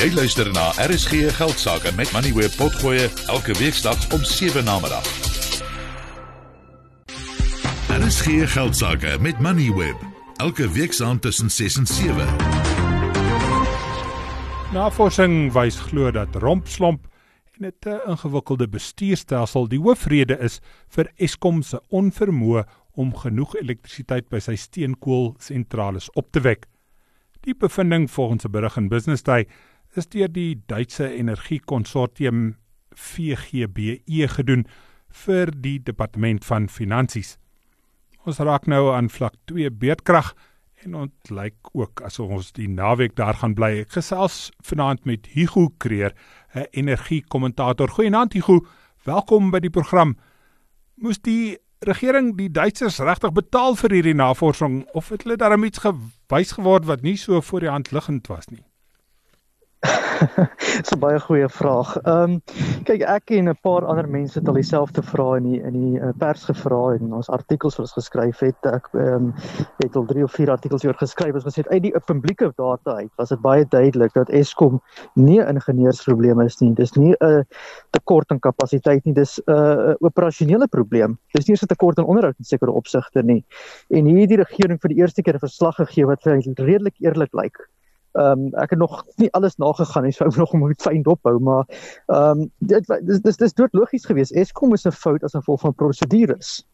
Jy luister na RSG Geldsaake met Money Web Potgoe elke weeksdag om 7 na middag. RSG Geldsaake met Money Web elke weeksaand tussen 6 en 7. Navorsing wys glo dat rompslomp en 'n te ingewikkelde bestuurstelsel die hoofrede is vir Eskom se onvermoë om genoeg elektrisiteit by sy steenkoolsentrale op te wek. Die bevinding volgens 'n berig in Business Day is deur die Duitse energiekonsortium VGBE gedoen vir die departement van finansies. Ons raak nou aan vlak 2 beerdkrag en ons lyk ook asof ons die naweek daar gaan bly. Ek gesels vanaand met Hugo Kreer, 'n energiekommentator. Goeienaand Hugo, welkom by die program. Moes die regering die Duitsers regtig betaal vir hierdie navorsing of het hulle daarom iets gewys geword wat nie so voor die hand liggend was nie? Dis 'n baie goeie vraag. Ehm um, kyk ek en 'n paar ander mense het al dieselfde vrae in die in die uh, pers gevra en ons artikels wat ons geskryf het. Ek ehm um, het al 3 of 4 artikels oor geskryf. Ons gesê uit die publieke data uit was dit baie duidelik dat Eskom nie 'n ingenieursprobleem is nie. Dis nie 'n uh, tekort aan kapasiteit nie. Dis 'n uh, operasionele probleem. Dis nie 'n tekort aan onderhoud in sekere opsigte nie. En hier het die regering vir die eerste keer 'n verslag gegee wat redelik eerlik lyk. Ehm um, ek het nog nie alles nagegaan nie, so ek nog moet fyn dophou, maar ehm um, dit dis dis dis dood logies geweest. Eskom is 'n fout as gevolg van prosedures.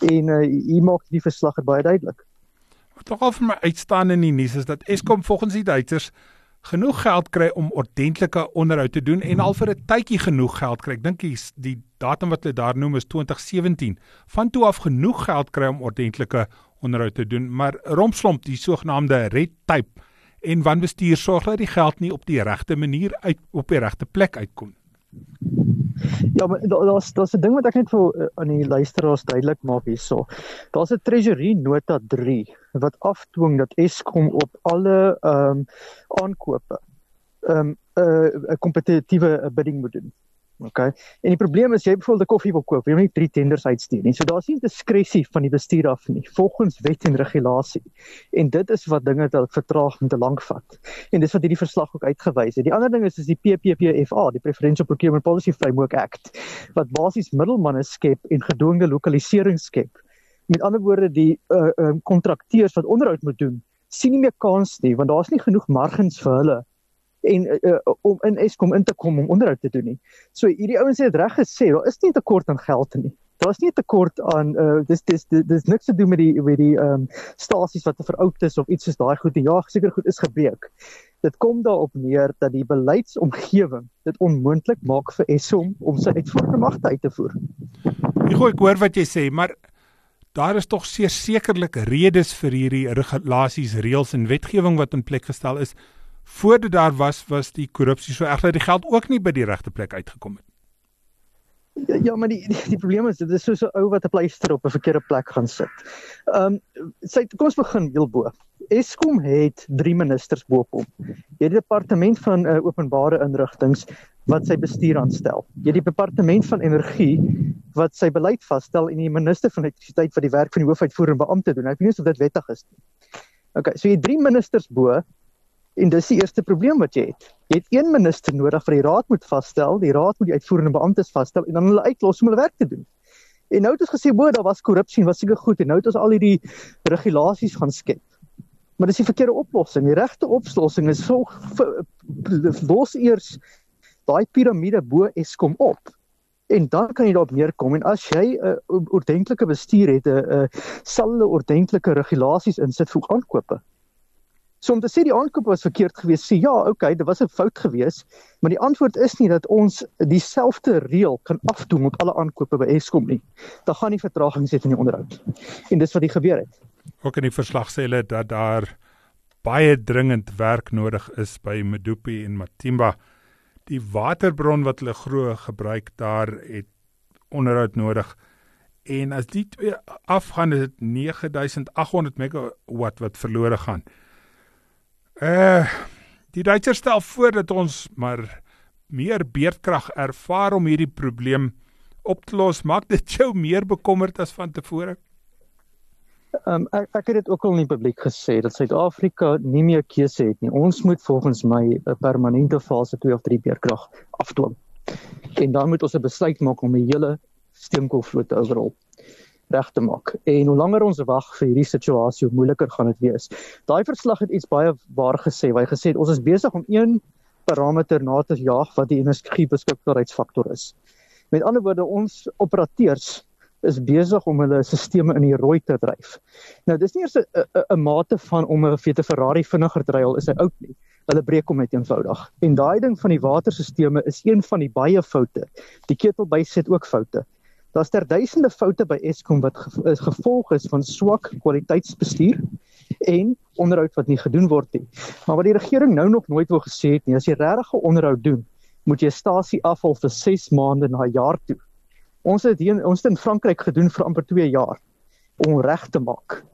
En uh, hier maak die verslag baie duidelik. Wat tog al vir my uitstaan in die nuus is dat Eskom volgens die Duitsers genoeg geld kry om ordentlike onderhoud te doen en al vir 'n tydjie genoeg geld kry. Ek dink die, die datum wat hulle daar noem is 2017. Van toe af genoeg geld kry om ordentlike onderhoud te doen, maar rompslomp die sogenaamde red tape en wanbestuur sorg dat die geld nie op die regte manier uit op die regte plek uitkom. Ja, maar daar's daar's 'n ding wat ek net vir uh, aan die luisteraars duidelik maak hierso. Daar's 'n treasury nota 3 wat afdwing dat Eskom op alle ehm um, aankope ehm um, 'n uh, kompetitiewe bidding moet doen. Okay. En die probleem is jy byvoorbeeld 'n koffie wil koop, jy moet nie drie tenders uitstuur nie. So daar's nie diskresie van die bestuur af nie, volgens wet en regulasie. En dit is wat dinge te vertraag en te lank vat. En dis wat hierdie verslag ook uitgewys het. Die ander ding is is die PPPFA, die Preferential Procurement Policy Framework Act, wat basies middelmanne skep en gedwonge lokalisering skep. Met ander woorde die uh um, kontrakteurs wat onderhoud moet doen, sien nie meer kans nie want daar's nie genoeg margins vir hulle en uh, om in Eskom in te kom om onderhoud te doen nie. So hierdie ouens het reg gesê, daar is nie 'n tekort aan geld nie. Daar's nie 'n tekort aan uh dis dis dis, dis niks te doen met die met die ehm um, stasies wat veroud is of iets soos daai goed. Ja, seker goed is gebreek. Dit kom daarop neer dat die beleidsomgewing dit onmoontlik maak vir Eskom om sy uitvoerende magte uit te voer. Ek gooi ek hoor wat jy sê, maar daar is tog sekerlik redes vir hierdie regulasies, reëls en wetgewing wat in plek gestel is voor dit daar was was die korrupsie so erg dat die geld ook nie by die regte plek uitgekom het. Ja, ja maar die, die die probleem is dit is so so ou wat 'n pleister op 'n verkeerde plek gaan sit. Ehm um, sy kom ons begin heel bo. Eskom het drie ministers bo op hom. Jy het die departement van uh, openbare inrigtinge wat sy bestuur aanstel. Jy het die departement van energie wat sy beleid vasstel en die minister van elektrisiteit wat die werk van die hoofuitvoerende beampte doen. Ek weet nie of dit wettig is nie. Okay, so jy het drie ministers bo En dis die eerste probleem wat jy het. Jy het een minister nodig vir die raad moet vasstel, die raad moet die uitvoerende beamptes vasstel en dan hulle uitlos om hulle werk te doen. En nou het ons gesê bo daar was korrupsie, was seker goed en nou het ons al hierdie regulasies gaan skep. Maar dis die verkeerde oplossing. Die regte oplossing is so los eers daai piramide bo Eskom op. En dan kan jy daarop neerkom en as jy 'n uh, ordentlike bestuur het, 'n uh, uh, sal hulle ordentlike regulasies insit vir aankope. So om te sê die aankoop was verkeerd geweest, sê ja, okay, dit was 'n fout geweest, maar die antwoord is nie dat ons dieselfde reël kan afdoen op alle aankope by Eskom nie. Daar gaan nie vertragings hê in die onderhoud. En dis wat die gebeur het. Ook in die verslag sê hulle dat daar baie dringend werk nodig is by Medupi en Matimba. Die waterbron wat hulle glo gebruik daar het onderhoud nodig. En as die twee afgaan, is dit 9800 megawatt wat verlore gaan. Uh die Duitsers stel voor dat ons maar meer beerdkrag ervaar om hierdie probleem op te los. Maak dit jou meer bekommerd as van tevore? Um, ek ek het dit ook al in die publiek gesê dat Suid-Afrika nie meer keuse het nie. Ons moet volgens my 'n permanente fase 2 of 3 beerkrag afdwing. En dan moet ons 'n besluit maak om die hele steenkoolvloot te overrol reg te maak. En hoe langer ons wag vir hierdie situasie, hoe moeiliker gaan dit wees. Daai verslag het iets baie waar gesê. Hy gesê ons is besig om een parameter na te jaag wat die energiebeskikbaarheidsfaktor is. Met ander woorde, ons operateurs is besig om hulle stelsels in die rooi te dryf. Nou dis nie eers 'n mate van om 'n Fiat Ferrari vinniger te ry al is hy oud nie. Hulle breek hom net eenvoudig. En daai ding van die waterstelsels is een van die baie foute. Die ketelbysit ook foute. Daar's ter duisende foute by Eskom wat ge gevolg is van swak kwaliteitsbestuur en onderhoud wat nie gedoen word nie. Maar wat die regering nou nog nooit wou gesê het nie, as jy regtig onderhoud doen, moet jy 'n stasie afval vir 6 maande na jaar toe. Ons het hier ons het in Frankryk gedoen vir amper 2 jaar om reg te maak.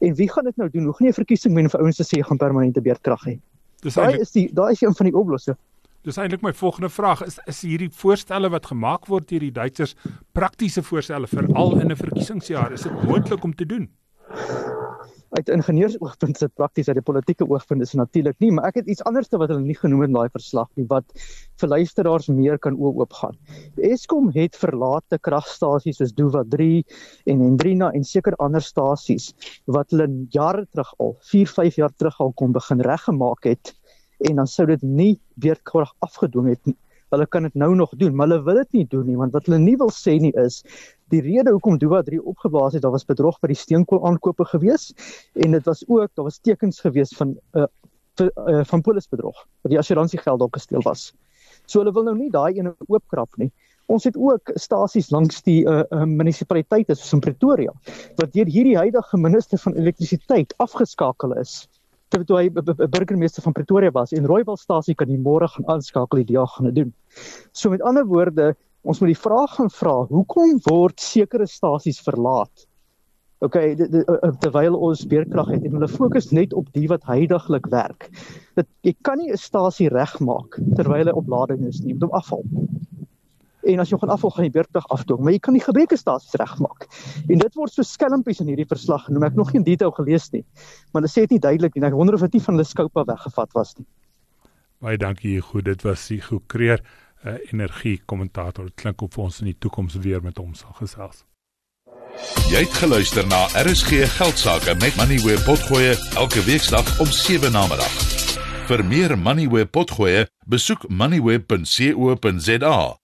En wie gaan dit nou doen? Hoe gaan jy 'n verkiesing wen vir ouens te sê gaan permanente beerdkrag hê? Dis daai is die daai is een van die oplossings. Dis eintlik my volgende vraag is is hierdie voorstelle wat gemaak word deur die Duitsers praktiese voorstelle vir al in 'n verkiesingsjaar is dit moontlik om te doen? uit ingenieursoogpunt sit prakties uit die politieke oogpunt is natuurlik nie, maar ek het iets anderste wat hulle nie genoem het in daai verslag nie wat vir luisteraars meer kan oop gaan. Eskom het verlate kragstasies soos Duva 3 en Hendrina en seker ander stasies wat hulle jare terug al 4, 5 jaar terug al kon begin reggemaak het en dan sou dit nie weer krag afgedwing het nie. Hulle kan dit nou nog doen, maar hulle wil dit nie doen nie want wat hulle nie wil sê nie is die rede hoekom Duwa 3 opgeblaas het, daar was bedrog by die steenkool aankope gewees en dit was ook daar was tekens gewees van 'n uh, uh, van polisbedrog wat die assuransiegeld dalk gesteel was. So hulle wil nou nie daai ene oopkrap nie. Ons het ook stasies langs die uh, uh, munisipaliteite soos in Pretoria wat deur hierdie huidige minister van elektrisiteit afgeskakel is toe hy burgemeester van Pretoria was en Rooiwalstasie kan die môre gaan aanskakel die dag gaan doen. So met ander woorde, ons moet die vraag gaan vra, hoekom word sekere stasies verlaat? OK, terwyl ons beerkrag het en hulle fokus net op die wat heidaglik werk. Dit jy kan nie 'n stasie regmaak terwyl hy op lading is nie, moet hom afval. En as jy gaan afval gaan jy beurtig afdoen, maar jy kan die gebreke stasies regmaak. En dit word so skelmpies in hierdie verslag genoem. Ek nog geen detail gelees nie. Maar hulle sê dit nie duidelik nie. Ek wonder of dit nie van hulle skoupa weggevat was nie. Baie dankie Hugo. Dit was Hugo Kreer, 'n uh, energie kommentator. Dit klink of ons in die toekoms weer met hom sal gesels. Jy het geluister na RSG Geldsaake met Money where potgoe elke weeksdag om 7 na middag. Vir meer Money where potgoe, besoek moneyweb.co.za